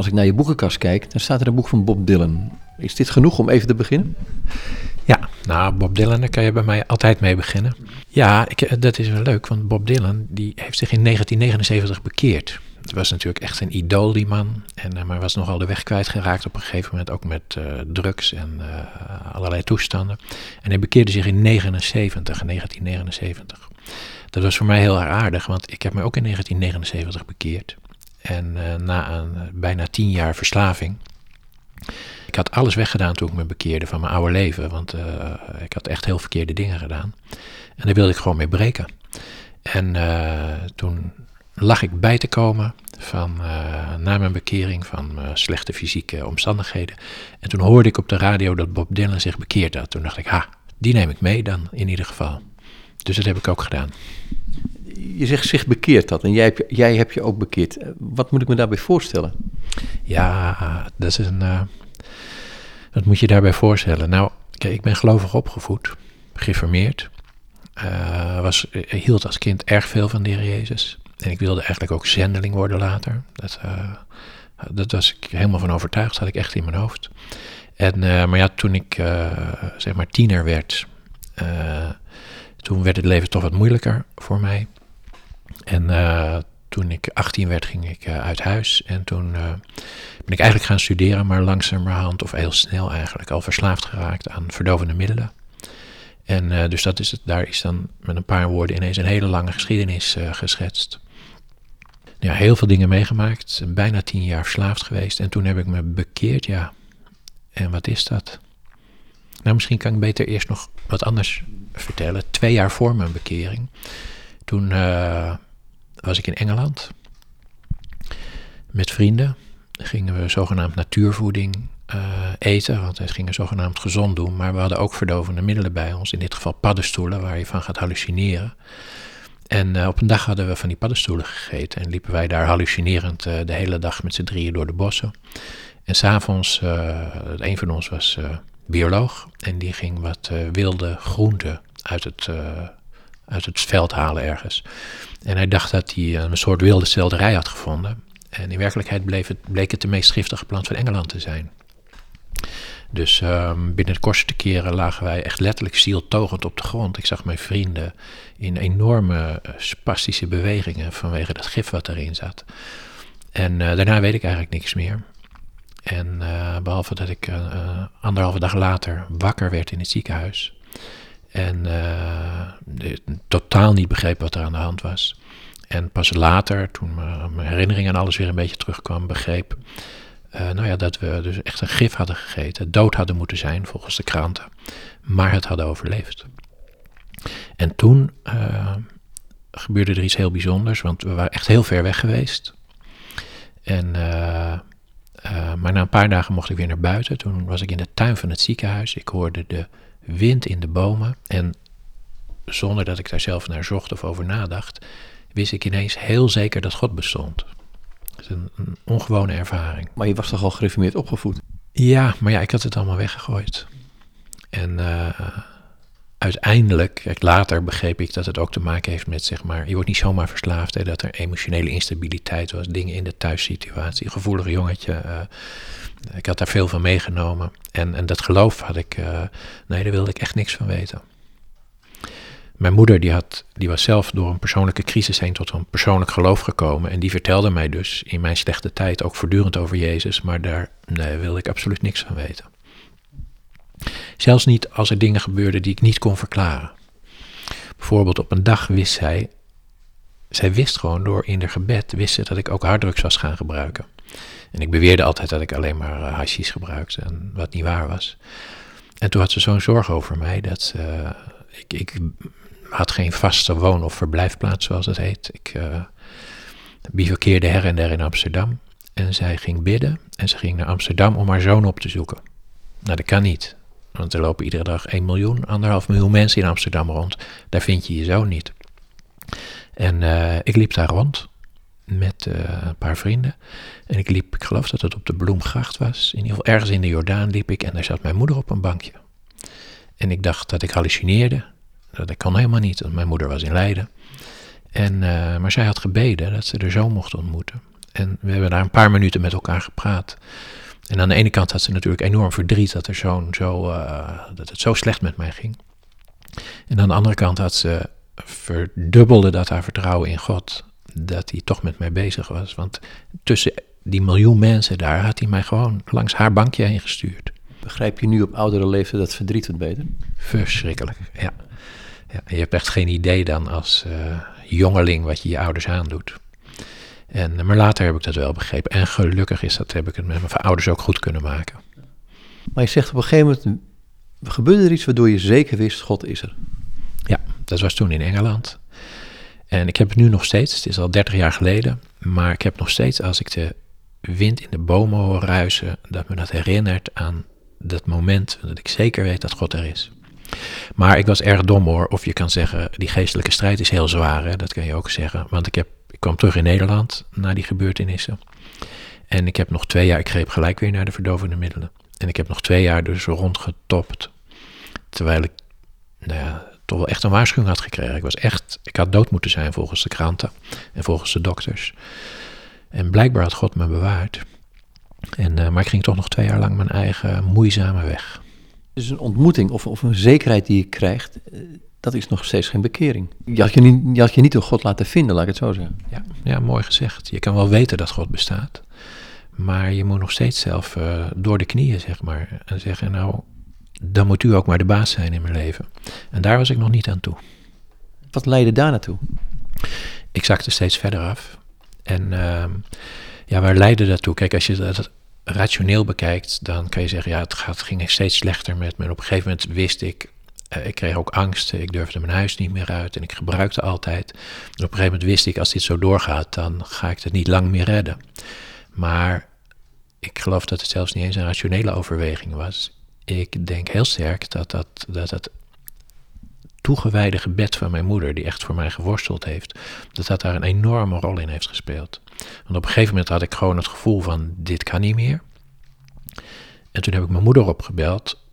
Als ik naar je boekenkast kijk, dan staat er een boek van Bob Dylan. Is dit genoeg om even te beginnen? Ja, nou, Bob Dylan, daar kan je bij mij altijd mee beginnen. Ja, ik, eh, dat is wel leuk, want Bob Dylan die heeft zich in 1979 bekeerd. Het was natuurlijk echt een idool, die man. En, uh, maar was nogal de weg kwijtgeraakt op een gegeven moment, ook met uh, drugs en allerlei toestanden. En hij bekeerde zich in 79, in 1979. Dat was voor mij heel erg aardig, want ik heb me ook in 1979 bekeerd. En na een, bijna tien jaar verslaving ik had alles weggedaan toen ik me bekeerde van mijn oude leven, want uh, ik had echt heel verkeerde dingen gedaan. En daar wilde ik gewoon mee breken. En toen lag ik bij te komen van, na mijn bekering van slechte fysieke omstandigheden. En toen hoorde ik op de radio dat Bob Dylan zich bekeerd had. Toen dacht ik, ha, die neem ik mee dan in ieder geval. Dus dat heb ik ook gedaan. Je zegt zich bekeerd dat en jij hebt, jij hebt je ook bekeerd. Wat moet ik me daarbij voorstellen? Ja, dat is een wat moet je daarbij voorstellen? Nou, kijk, ik ben gelovig opgevoed, geformeerd. Uh, was, hield als kind erg veel van de Jezus. En ik wilde eigenlijk ook zendeling worden later. Dat, dat was ik helemaal van overtuigd, had ik echt in mijn hoofd. En, maar ja, toen ik zeg maar tiener werd, toen werd het leven toch wat moeilijker voor mij. En toen ik 18 werd, ging ik uit huis. En toen ben ik eigenlijk gaan studeren, maar langzamerhand, of heel snel eigenlijk, al verslaafd geraakt aan verdovende middelen. En dus dat is het, daar is dan met een paar woorden ineens een hele lange geschiedenis geschetst. Ja, heel veel dingen meegemaakt, bijna tien jaar verslaafd geweest. En toen heb ik me bekeerd, ja. En wat is dat? Nou, misschien kan ik beter eerst nog wat anders vertellen. Twee jaar voor mijn bekering, toen was ik in Engeland met vrienden gingen we zogenaamd natuurvoeding uh, eten, want het gingen zogenaamd gezond doen. Maar we hadden ook verdovende middelen bij ons, in dit geval paddenstoelen, waar je van gaat hallucineren. En uh, op een dag hadden we van die paddenstoelen gegeten en liepen wij daar hallucinerend uh, de hele dag met z'n drieën door de bossen. En s'avonds, een van ons was bioloog en die ging wat wilde groenten uit het, uit het veld halen ergens. En hij dacht dat hij een soort wilde selderij had gevonden. En in werkelijkheid bleef het, bleek het de meest giftige plant van Engeland te zijn. Dus um, binnen de kortste keren lagen wij echt letterlijk zieltogend op de grond. Ik zag mijn vrienden in enorme uh, spastische bewegingen vanwege dat gif wat erin zat. En uh, daarna weet ik eigenlijk niks meer. En uh, behalve dat ik anderhalve dag later wakker werd in het ziekenhuis. En de, totaal niet begreep wat er aan de hand was. En pas later, toen mijn herinnering aan alles weer een beetje terugkwam, begreep uh, nou ja, dat we dus echt een gif hadden gegeten, dood hadden moeten zijn volgens de kranten, maar het hadden overleefd. En toen uh, gebeurde er iets heel bijzonders, want we waren echt heel ver weg geweest. En, uh, maar na een paar dagen mocht ik weer naar buiten. Toen was ik in de tuin van het ziekenhuis. Ik hoorde de wind in de bomen. En zonder dat ik daar zelf naar zocht of over nadacht, wist ik ineens heel zeker dat God bestond. Dat is een, een ongewone ervaring. Maar je was toch al gereformeerd opgevoed? Ja, maar ja, ik had het allemaal weggegooid. En uh, uiteindelijk, kijk, later begreep ik dat het ook te maken heeft met, zeg maar, je wordt niet zomaar verslaafd, hè, dat er emotionele instabiliteit was, dingen in de thuissituatie, gevoelig jongetje. Uh, ik had daar veel van meegenomen. En, en dat geloof had ik, uh, nee, daar wilde ik echt niks van weten. Mijn moeder die had, die was zelf door een persoonlijke crisis heen tot een persoonlijk geloof gekomen. En die vertelde mij dus in mijn slechte tijd ook voortdurend over Jezus. Maar daar nee, wilde ik absoluut niks van weten. Zelfs niet als er dingen gebeurden die ik niet kon verklaren. Bijvoorbeeld op een dag wist zij, zij wist gewoon door in haar gebed, wist ze dat ik ook harddrugs was gaan gebruiken. En ik beweerde altijd dat ik alleen maar uh, gebruikte, en wat niet waar was. En toen had ze zo'n zorg over mij dat ze, uh, ik, ik had geen vaste woon- of verblijfplaats, zoals het heet. Ik uh, her en der in Amsterdam. En zij ging bidden en ze ging naar Amsterdam om haar zoon op te zoeken. Nou, dat kan niet. Want er lopen iedere dag 1 miljoen, anderhalf miljoen mensen in Amsterdam rond. Daar vind je je zoon niet. En ik liep daar rond met uh, een paar vrienden. En ik liep, ik geloof dat het op de Bloemgracht was. In ieder geval ergens in de Jordaan liep ik en daar zat mijn moeder op een bankje. En ik dacht dat ik hallucineerde. Dat kan helemaal niet, want mijn moeder was in Leiden. En, uh, maar zij had gebeden dat ze er zo mocht ontmoeten. En we hebben daar een paar minuten met elkaar gepraat. En aan de ene kant had ze natuurlijk enorm verdriet dat, er zo'n zo, uh, dat het zo slecht met mij ging. En aan de andere kant had ze verdubbelde dat haar vertrouwen in God, dat hij toch met mij bezig was. Want tussen die miljoen mensen daar had hij mij gewoon langs haar bankje heen gestuurd. Begrijp je nu op oudere leeftijd dat verdriet wat beter? Verschrikkelijk, ja. ja. Je hebt echt geen idee dan als uh, jongeling wat je je ouders aandoet. En, maar later heb ik dat wel begrepen. En gelukkig is dat, heb ik het met mijn ouders ook goed kunnen maken. Maar je zegt op een gegeven moment, gebeurde er iets waardoor je zeker wist, God is er. Ja, dat was toen in Engeland. En ik heb het nu nog steeds, het is al 30 jaar geleden, maar ik heb nog steeds als ik de wind in de bomen hoor ruisen, dat me dat herinnert aan dat moment dat ik zeker weet dat God er is. Maar ik was erg dom hoor, of je kan zeggen, die geestelijke strijd is heel zwaar, hè? dat kan je ook zeggen. Want ik, heb, ik kwam terug in Nederland na die gebeurtenissen. En ik heb nog twee jaar, ik greep gelijk weer naar de verdovende middelen. En ik heb nog twee jaar dus rondgetopt. Terwijl ik, nou ja, toch wel echt een waarschuwing had gekregen. Ik was echt, ik had dood moeten zijn volgens de kranten en volgens de dokters. En blijkbaar had God me bewaard. En, uh, maar ik ging toch nog twee jaar lang mijn eigen moeizame weg. Dus een ontmoeting of, of een zekerheid die je krijgt, eh, dat is nog steeds geen bekering. Je had je, niet, je had je niet door God laten vinden, laat ik het zo zeggen. Ja, ja, mooi gezegd. Je kan wel weten dat God bestaat. Maar je moet nog steeds zelf uh, door de knieën, zeg maar. En zeggen, nou, dan moet u ook maar de baas zijn in mijn leven. En daar was ik nog niet aan toe. Wat leidde daar naartoe? Ik zakte steeds verder af. En uh, ja, waar leidde dat toe? Kijk, als je dat rationeel bekijkt, dan kan je zeggen, ja, het, gaat, ging steeds slechter met me. En op een gegeven moment wist ik, uh, ik kreeg ook angsten, ik durfde mijn huis niet meer uit en ik gebruikte altijd. En op een gegeven moment wist ik, als dit zo doorgaat, dan ga ik het niet lang meer redden. Maar ik geloof dat het zelfs niet eens een rationele overweging was ik denk heel sterk dat dat, dat het toegewijde gebed van mijn moeder, die echt voor mij geworsteld heeft, dat dat daar een enorme rol in heeft gespeeld. Want op een gegeven moment had ik gewoon het gevoel van, dit kan niet meer. En toen heb ik mijn moeder opgebeld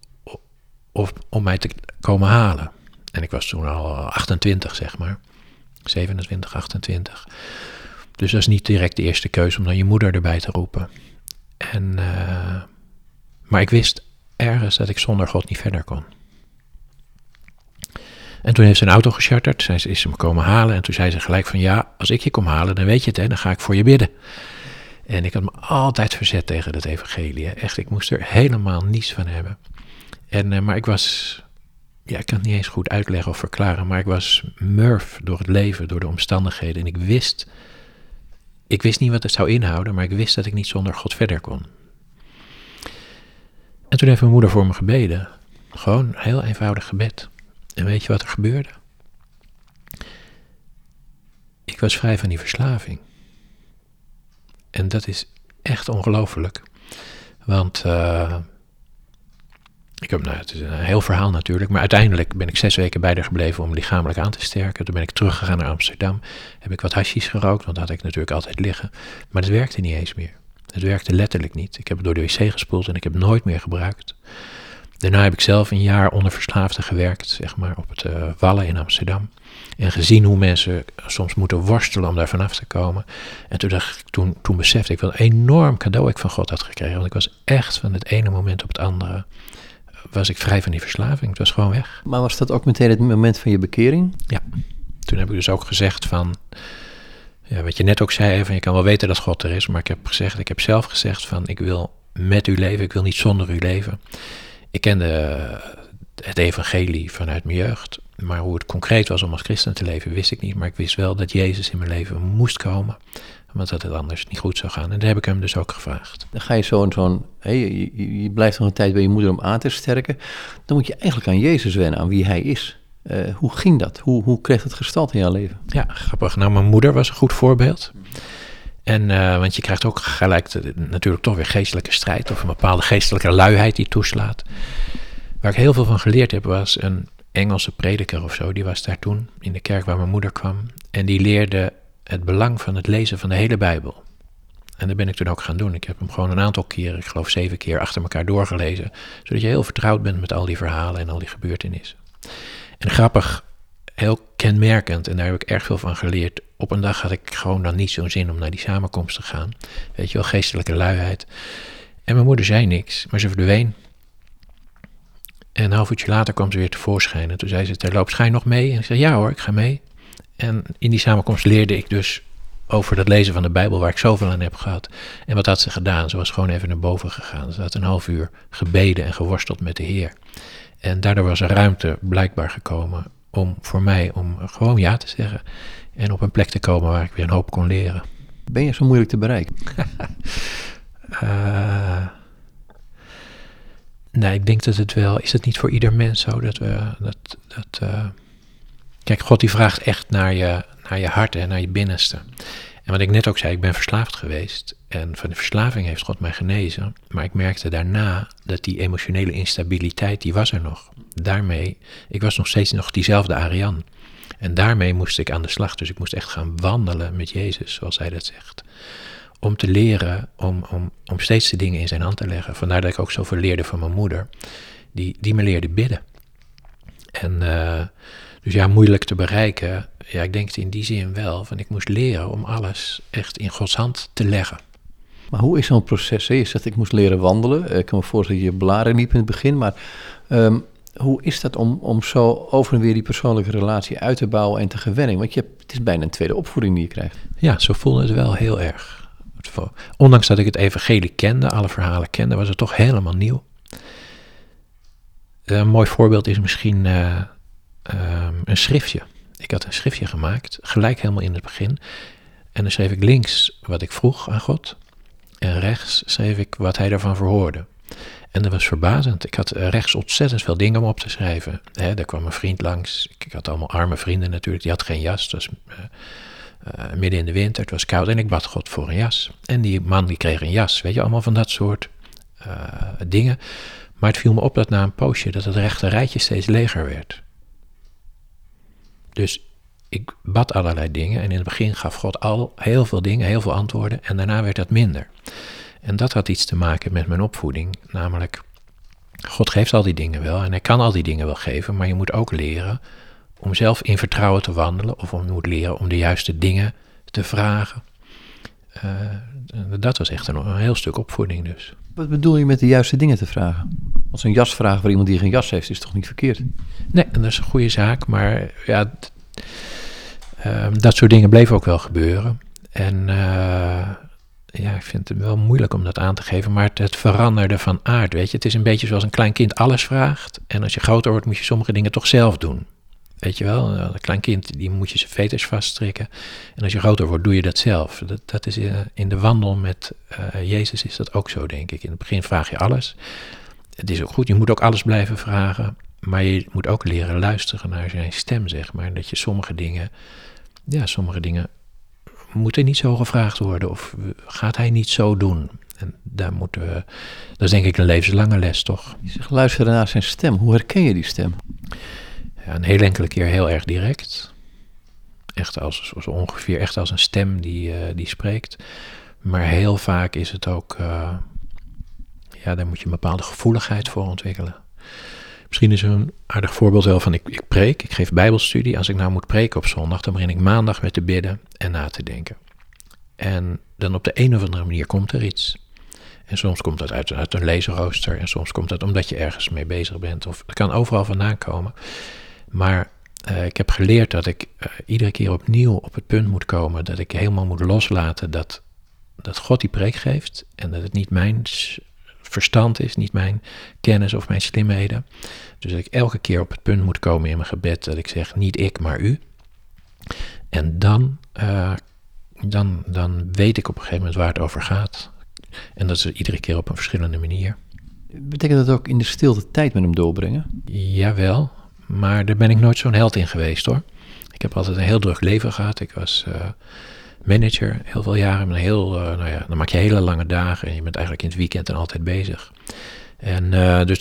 of, om mij te komen halen. En ik was toen al 28, zeg maar. 27, 28. Dus dat is niet direct de eerste keuze om dan je moeder erbij te roepen. En, uh, maar ik wist ergens dat ik zonder God niet verder kon. En toen heeft ze een auto gecharterd, zij is ze me komen halen en toen zei ze gelijk van ja, als ik je kom halen, dan weet je het, hè, dan ga ik voor je bidden. En ik had me altijd verzet tegen het evangelie. Echt, ik moest er helemaal niets van hebben. En, uh, maar ik was, ja, ik kan het niet eens goed uitleggen of verklaren, maar ik was murf door het leven, door de omstandigheden. En ik wist, ik wist niet wat het zou inhouden, maar ik wist dat ik niet zonder God verder kon. En toen heeft mijn moeder voor me gebeden. Gewoon een heel eenvoudig gebed. En weet je wat er gebeurde? Ik was vrij van die verslaving. En dat is echt ongelooflijk. Want uh, ik heb, nou, het is een heel verhaal natuurlijk, maar uiteindelijk ben ik zes weken bij haar gebleven om lichamelijk aan te sterken. Toen ben ik teruggegaan naar Amsterdam. Heb ik wat hashies gerookt, want dat had ik natuurlijk altijd liggen. Maar het werkte niet eens meer. Het werkte letterlijk niet. Ik heb het door de wc gespoeld en ik heb het nooit meer gebruikt. Daarna heb ik zelf een jaar onder verslaafden gewerkt, zeg maar, op het uh, Wallen in Amsterdam. En gezien hoe mensen soms moeten worstelen om daar vanaf te komen. En toen, dacht ik, toen, toen besefte ik wat een enorm cadeau ik van God had gekregen. Want ik was echt van het ene moment op het andere, was ik vrij van die verslaving. Het was gewoon weg. Maar was dat ook meteen het moment van je bekering? Ja. Toen heb ik dus ook gezegd van, ja, wat je net ook zei, van je kan wel weten dat God er is, maar ik heb gezegd, ik heb zelf gezegd van ik wil met u leven, ik wil niet zonder u leven. Ik kende het evangelie vanuit mijn jeugd, maar hoe het concreet was om als christen te leven, wist ik niet. Maar ik wist wel dat Jezus in mijn leven moest komen, want dat het anders niet goed zou gaan. En dat heb ik hem dus ook gevraagd. Dan ga je zo'n, zo'n hey, je, je blijft nog een tijd bij je moeder om aan te sterken. Dan moet je eigenlijk aan Jezus wennen, aan wie hij is. Uh, hoe ging dat? Hoe, hoe kreeg het gestalte in jouw leven? Ja, grappig. Nou, mijn moeder was een goed voorbeeld. En, uh, want je krijgt ook gelijk natuurlijk toch weer geestelijke strijd of een bepaalde geestelijke luiheid die toeslaat. Waar ik heel veel van geleerd heb was een Engelse prediker of zo, die was daar toen in de kerk waar mijn moeder kwam. En die leerde het belang van het lezen van de hele Bijbel. En dat ben ik toen ook gaan doen. Ik heb hem gewoon een aantal keren, ik geloof zeven keer, achter elkaar doorgelezen. Zodat je heel vertrouwd bent met al die verhalen en al die gebeurtenissen. En grappig, heel kenmerkend en daar heb ik erg veel van geleerd. Op een dag had ik gewoon dan niet zo'n zin om naar die samenkomst te gaan. Weet je wel, geestelijke luiheid. En mijn moeder zei niks, maar ze verdween. En een half uurtje later kwam ze weer tevoorschijn. En toen zei ze, terloops, ga je nog mee? En ik zei, ja hoor, ik ga mee. En in die samenkomst leerde ik dus over dat lezen van de Bijbel, waar ik zoveel aan heb gehad. En wat had ze gedaan? Ze was gewoon even naar boven gegaan. Ze had een half uur gebeden en geworsteld met de Heer. En daardoor was er ruimte blijkbaar gekomen om voor mij om gewoon ja te zeggen. En op een plek te komen waar ik weer een hoop kon leren. Ben je zo moeilijk te bereiken? uh, nee, ik denk dat het wel. Is het niet voor ieder mens zo dat we. Dat, dat, uh, kijk, God die vraagt echt naar je, naar je hart en naar je binnenste. En wat ik net ook zei, ik ben verslaafd geweest. En van de verslaving heeft God mij genezen. Maar ik merkte daarna dat die emotionele instabiliteit, die was er nog. Daarmee, ik was nog steeds nog diezelfde Arian. En daarmee moest ik aan de slag. Dus ik moest echt gaan wandelen met Jezus, zoals hij dat zegt. Om te leren, om, om, om steeds de dingen in zijn hand te leggen. Vandaar dat ik ook zoveel leerde van mijn moeder. Die, die me leerde bidden. En uh, dus ja, moeilijk te bereiken. Ja, ik denk het in die zin wel. Van ik moest leren om alles echt in Gods hand te leggen. Maar hoe is zo'n proces? Je zegt ik moest leren wandelen. Ik kan me voorstellen dat je blaren liep in het begin. Maar um, hoe is dat om, om zo over en weer die persoonlijke relatie uit te bouwen en te gewennen? Want je hebt, het is bijna een tweede opvoeding die je krijgt. Ja, zo voelde het wel heel erg. Ondanks dat ik het evangelie kende, alle verhalen kende, was het toch helemaal nieuw. Een mooi voorbeeld is misschien uh, um, een schriftje. Ik had een schriftje gemaakt, gelijk helemaal in het begin. En dan schreef ik links wat ik vroeg aan God. En rechts schreef ik wat hij daarvan verhoorde. En dat was verbazend. Ik had rechts ontzettend veel dingen om op te schrijven. He, daar kwam een vriend langs. Ik had allemaal arme vrienden natuurlijk. Die had geen jas. Het was uh, uh, midden in de winter. Het was koud. En ik bad God voor een jas. En die man die kreeg een jas. Weet je, allemaal van dat soort uh, dingen. Maar het viel me op dat na een poosje dat het rechte rijtje steeds leger werd. Dus ik bad allerlei dingen. En in het begin gaf God al heel veel dingen, heel veel antwoorden. En daarna werd dat minder. En dat had iets te maken met mijn opvoeding, namelijk God geeft al die dingen wel en hij kan al die dingen wel geven, maar je moet ook leren om zelf in vertrouwen te wandelen of om je moet leren om de juiste dingen te vragen. Uh, dat was echt een, een, heel stuk opvoeding dus. Wat bedoel je met de juiste dingen te vragen? Als een jas vragen voor iemand die geen jas heeft, is toch niet verkeerd? Nee, dat is een goede zaak, maar ja, dat soort dingen bleven ook wel gebeuren. En uh, ja, ik vind het wel moeilijk om dat aan te geven, maar het, veranderde van aard, weet je. Het is een beetje zoals een klein kind alles vraagt. En als je groter wordt, moet je sommige dingen toch zelf doen. Weet je wel, een klein kind, die moet je zijn veters vaststrikken. En als je groter wordt, doe je dat zelf. Dat, dat is in, in de wandel met uh, Jezus is dat ook zo, denk ik. In het begin vraag je alles. Het is ook goed, je moet ook alles blijven vragen. Maar je moet ook leren luisteren naar zijn stem, zeg maar. Dat je sommige dingen, ja, sommige dingen moet er niet zo gevraagd worden of gaat hij niet zo doen? En daar moeten we, dat is denk ik een levenslange les, toch? Je zegt luisteren naar zijn stem. Hoe herken je die stem? Ja, een heel enkele keer heel erg direct. Echt als, zo ongeveer echt als een stem die, uh, die spreekt. Maar heel vaak is het ook, uh, ja, daar moet je een bepaalde gevoeligheid voor ontwikkelen. Misschien is er een aardig voorbeeld wel van, ik, ik preek, ik geef bijbelstudie. Als ik nou moet preken op zondag, dan begin ik maandag met te bidden en na te denken. En dan op de een of andere manier komt er iets. En soms komt dat uit, uit een lezenrooster en soms komt dat omdat je ergens mee bezig bent. Of het kan overal vandaan komen. Maar uh, ik heb geleerd dat ik uh, iedere keer opnieuw op het punt moet komen dat ik helemaal moet loslaten dat, dat God die preek geeft en dat het niet mijn verstand is, niet mijn kennis of mijn slimheden. Dus dat ik elke keer op het punt moet komen in mijn gebed dat ik zeg niet ik, maar u. En dan, uh, dan, dan weet ik op een gegeven moment waar het over gaat. En dat is iedere keer op een verschillende manier. Betekent dat ook in de stilte tijd met hem doorbrengen? Jawel, maar daar ben ik nooit zo'n held in geweest hoor. Ik heb altijd een heel druk leven gehad. Ik was uh, manager heel veel jaren. Heel, uh, nou ja, dan maak je hele lange dagen en je bent eigenlijk in het weekend en altijd bezig. En uh, dus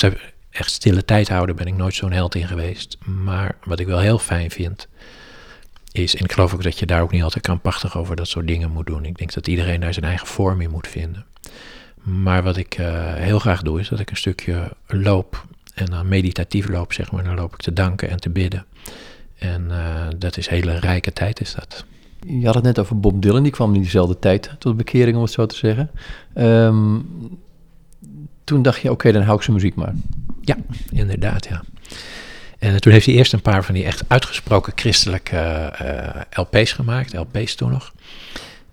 echt stille tijd houden ben ik nooit zo'n held in geweest. Maar wat ik wel heel fijn vind, is, en ik geloof ook dat je daar ook niet altijd krampachtig over dat soort dingen moet doen. Ik denk dat iedereen daar zijn eigen vorm in moet vinden. Maar wat ik uh, heel graag doe, is dat ik een stukje loop en dan meditatief loop, zeg maar. Dan loop ik te danken en te bidden. En dat is hele rijke tijd is dat. Je had het net over Bob Dylan, die kwam in diezelfde tijd tot bekering, om het zo te zeggen. Ehm, toen dacht je, oké, dan hou ik zijn muziek maar. Ja, inderdaad, ja. En toen heeft hij eerst een paar van die echt uitgesproken christelijke uh, LP's gemaakt, LP's toen nog.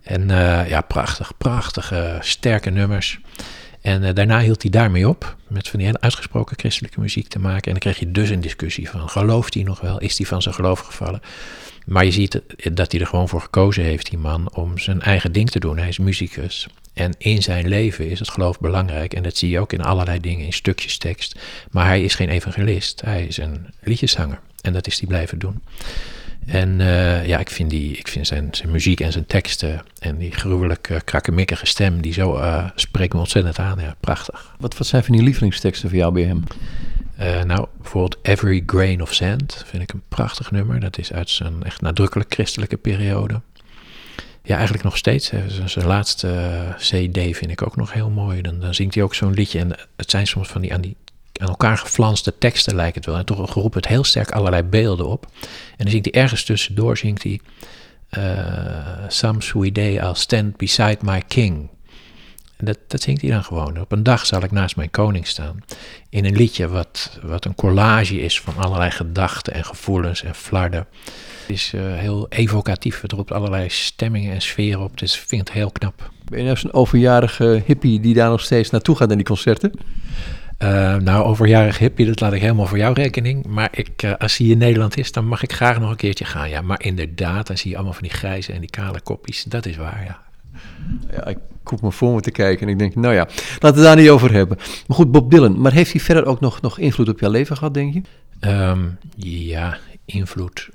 En ja, prachtig, prachtige, sterke nummers. En daarna hield hij daarmee op, met van die hele uitgesproken christelijke muziek te maken. En dan kreeg je dus een discussie van, gelooft hij nog wel? Is hij van zijn geloof gevallen? Maar je ziet dat hij er gewoon voor gekozen heeft, die man, om zijn eigen ding te doen. Hij is muzikus. En in zijn leven is het geloof belangrijk. En dat zie je ook in allerlei dingen, in stukjes tekst. Maar hij is geen evangelist. Hij is een liedjeszanger. En dat is hij blijven doen. En uh, ja, ik vind, die, ik vind zijn, zijn muziek en zijn teksten en die gruwelijk uh, krakkemikkige stem, die zo uh, spreekt me ontzettend aan. Ja, prachtig. Wat, wat zijn van die lievelingsteksten voor jou bij hem? Nou, bijvoorbeeld Every Grain of Sand vind ik een prachtig nummer. Dat is uit zijn echt nadrukkelijk christelijke periode. Ja, eigenlijk nog steeds. Zijn laatste uh, CD vind ik ook nog heel mooi. Dan, zingt hij ook zo'n liedje. En het zijn soms van die aan, die aan elkaar geflanste teksten lijkt het wel. En toch geroepen het heel sterk allerlei beelden op. En dan zingt hij ergens tussendoor, zingt hij... Uh, Some sweet day I'll stand beside my king. En dat, dat zingt hij dan gewoon. Op een dag zal ik naast mijn koning staan. In een liedje wat, wat een collage is van allerlei gedachten en gevoelens en flarden. Het is uh, heel evocatief. Het roept allerlei stemmingen en sferen op. Dus ik vind het heel knap. Ben je nou zo'n overjarige hippie die daar nog steeds naartoe gaat naar die concerten? Uh, nou, overjarig hippie, dat laat ik helemaal voor jouw rekening. Maar ik, uh, als hij in Nederland is, dan mag ik graag nog een keertje gaan. Ja, maar inderdaad, dan zie je allemaal van die grijze en die kale kopjes. Dat is waar, ja. Ja, ik koep me voor me te kijken en ik denk, nou ja, laten we daar niet over hebben. Maar goed, Bob Dylan, maar heeft hij verder ook nog, nog invloed op jouw leven gehad, denk je? Um, ja, invloed.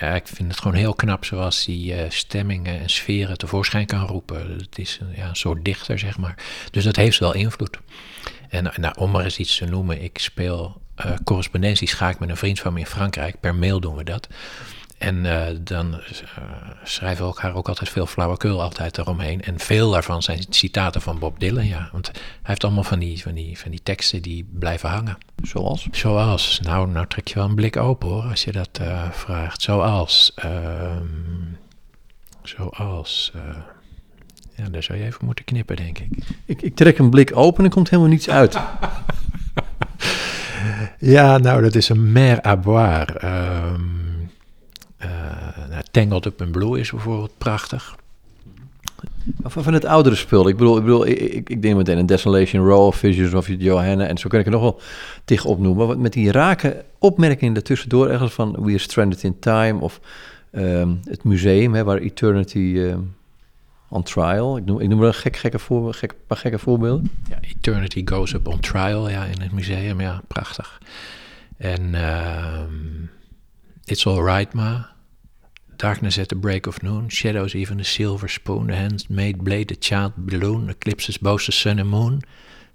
Ja, ik vind het gewoon heel knap zoals hij uh, stemmingen en sferen tevoorschijn kan roepen. Het is ja, een soort dichter, zeg maar. Dus dat heeft wel invloed. En nou, om maar eens iets te noemen, ik speel uh, correspondenties, ik met een vriend van me in Frankrijk. Per mail doen we dat. En uh, dan uh, schrijven we elkaar ook altijd veel flauwekul altijd eromheen. En veel daarvan zijn citaten van Bob Dylan, ja. Want hij heeft allemaal van die, van die, van die teksten die blijven hangen. Zoals? Zoals, nou, nou trek je wel een blik open hoor, als je dat uh, vraagt. Zoals, zoals... ja, daar zou je even moeten knippen, denk ik. Ik, ik trek een blik open en er komt helemaal niets uit. ja, nou, dat is een mer à boire. Um, uh, nou, Tangled Up in Blue is bijvoorbeeld prachtig. Van, het oudere spul. Ik bedoel, ik, bedoel ik, ik, ik denk meteen een Desolation Row of Visions of Johanna. En zo kan ik er nog wel tegen opnoemen. Maar met die rake opmerkingen ertussendoor. Ergens van We Are Stranded in Time. Of um, het museum hè, waar Eternity uh, on Trial. Ik noem, ik noem er een gek, gekke voor, gek, paar gekke voorbeelden. Ja, Eternity Goes Up on Trial ja, in het museum. Ja, prachtig. En um, It's Alright Ma. Darkness at the break of noon, shadows even the silver spoon, the handmade blade, the child balloon, eclipses both the sun and moon.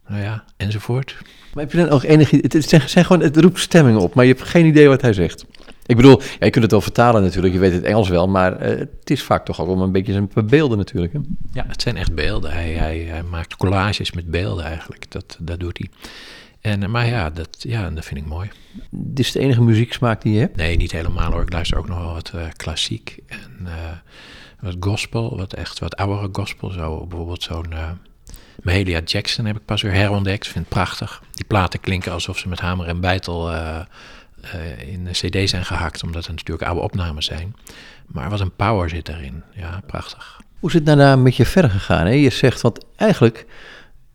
Nou ja, enzovoort. Maar heb je dan ook enig Het, zijn, zijn gewoon, het roept stemmingen op, maar je hebt geen idee wat hij zegt. Ik bedoel, ja, je kunt het wel vertalen natuurlijk, je weet het Engels wel, maar uh, het is vaak toch ook om een beetje zijn beelden natuurlijk. Hè? Ja, het zijn echt beelden. Hij, hij, hij maakt collages met beelden eigenlijk, dat, dat doet hij. En, maar ja dat, ja, dat vind ik mooi. Dit is de enige muzieksmaak die je hebt? Nee, niet helemaal hoor. Ik luister ook nog wel wat uh, klassiek en uh, wat gospel, wat echt wat oudere gospel. Zo, bijvoorbeeld zo'n uh, Mahalia Jackson heb ik pas weer herontdekt. Vind het prachtig. Die platen klinken alsof ze met hamer en bijtel in de cd zijn gehakt, omdat het natuurlijk oude opnames zijn. Maar wat een power zit erin. Ja, prachtig. Hoe is het daarna met je verder gegaan? Hè? Je zegt, want eigenlijk,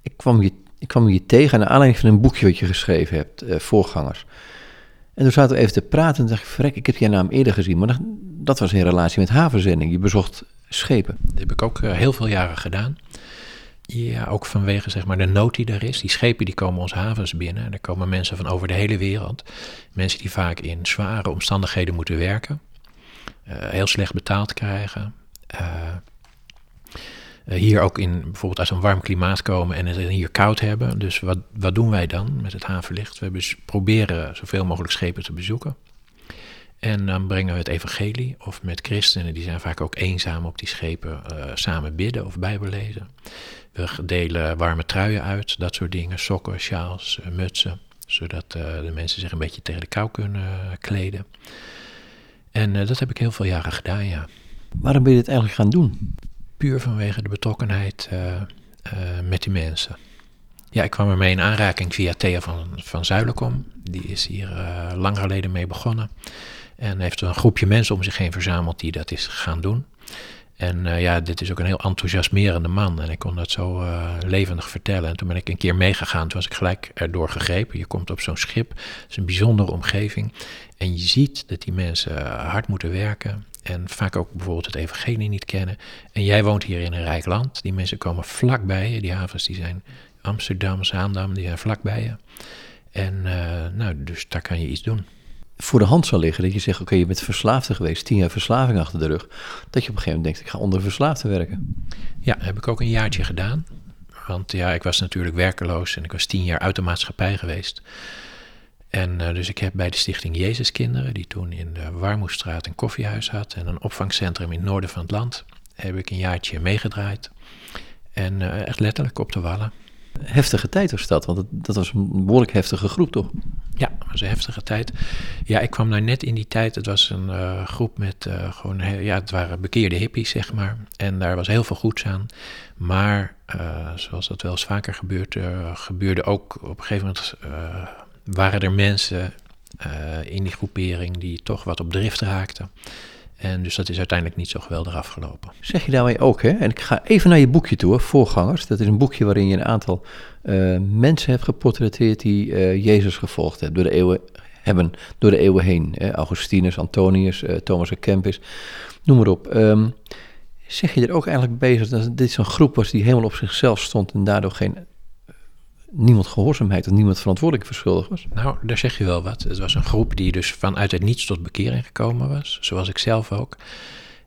ik kwam je ik kwam je tegen naar aanleiding van een boekje wat je geschreven hebt, uh, Voorgangers. En toen zaten we even te praten en dacht ik, vrek, ik heb je naam eerder gezien. Maar dat was in relatie met havenzending. Je bezocht schepen. Dat heb ik ook uh, heel veel jaren gedaan. Ja, ook vanwege zeg maar, de nood die er is. Die schepen die komen ons havens binnen. En er komen mensen van over de hele wereld. Mensen die vaak in zware omstandigheden moeten werken. Uh, heel slecht betaald krijgen. Eh, hier ook in bijvoorbeeld uit een warm klimaat komen en het hier koud hebben. Dus wat, wat doen wij dan met het havenlicht? We proberen zoveel mogelijk schepen te bezoeken. En dan brengen we het evangelie, of met christenen, die zijn vaak ook eenzaam op die schepen, uh, samen bidden of bijbel lezen. We delen warme truien uit, dat soort dingen, sokken, sjaals, uh, mutsen, zodat de mensen zich een beetje tegen de kou kunnen kleden. En eh, dat heb ik heel veel jaren gedaan, ja. Waarom ben je dit eigenlijk gaan doen? Vanwege de betrokkenheid uh, met die mensen. Ja, ik kwam ermee in aanraking via Thea van, van Zuilenkom. Die is hier lang geleden mee begonnen. En heeft een groepje mensen om zich heen verzameld die dat is gaan doen. En ja, dit is ook een heel enthousiasmerende man. En ik kon dat zo levendig vertellen. En toen ben ik een keer meegegaan. Toen was ik gelijk erdoor gegrepen. Je komt op zo'n schip. Het is een bijzondere omgeving. En je ziet dat die mensen hard moeten werken. En vaak ook bijvoorbeeld het evangelie niet kennen. En jij woont hier in een rijk land. Die mensen komen vlakbij je. Die havens die zijn Amsterdam, Zaandam, die zijn vlakbij je. En uh, nou, dus daar kan je iets doen voor de hand zal liggen dat je zegt: Oké, je bent verslaafde geweest, tien jaar verslaving achter de rug. Dat je op een gegeven moment denkt: Ik ga onder verslaafde werken. Ja, heb ik ook een jaartje gedaan. Want ja, ik was natuurlijk werkeloos en ik was tien jaar uit de maatschappij geweest. En uh, dus ik heb bij de Stichting Jezuskinderen, die toen in de Warmoestraat een koffiehuis had en een opvangcentrum in het noorden van het land, heb ik een jaartje meegedraaid. En uh, echt letterlijk op de wallen heftige tijd was dat, want dat was een behoorlijk heftige groep, toch? Ja, dat was een heftige tijd. Ja, ik kwam daar net in die tijd. Het was een uh, groep met gewoon, ja, het waren bekeerde hippies, zeg maar. En daar was heel veel goeds aan. Maar, zoals dat wel eens vaker gebeurt, gebeurde ook op een gegeven moment, waren er mensen in die groepering die toch wat op drift raakten. En dus dat is uiteindelijk niet zo geweldig afgelopen. Zeg je daarmee ook, hè? En ik ga even naar je boekje toe, Voorgangers. Dat is een boekje waarin je een aantal uh, mensen hebt geportretteerd die uh, Jezus gevolgd hebben door de eeuwen, hebben door de eeuwen heen. Hè? Augustinus, Antonius, Thomas de Kempis, noem maar op. Um, zeg je er ook eigenlijk bezig dat dit zo'n groep was die helemaal op zichzelf stond en daardoor geen niemand gehoorzaamheid of niemand verantwoordelijk verschuldigd was? Nou, daar zeg je wel wat. Het was een groep die dus vanuit het niets tot bekering gekomen was, zoals ik zelf ook.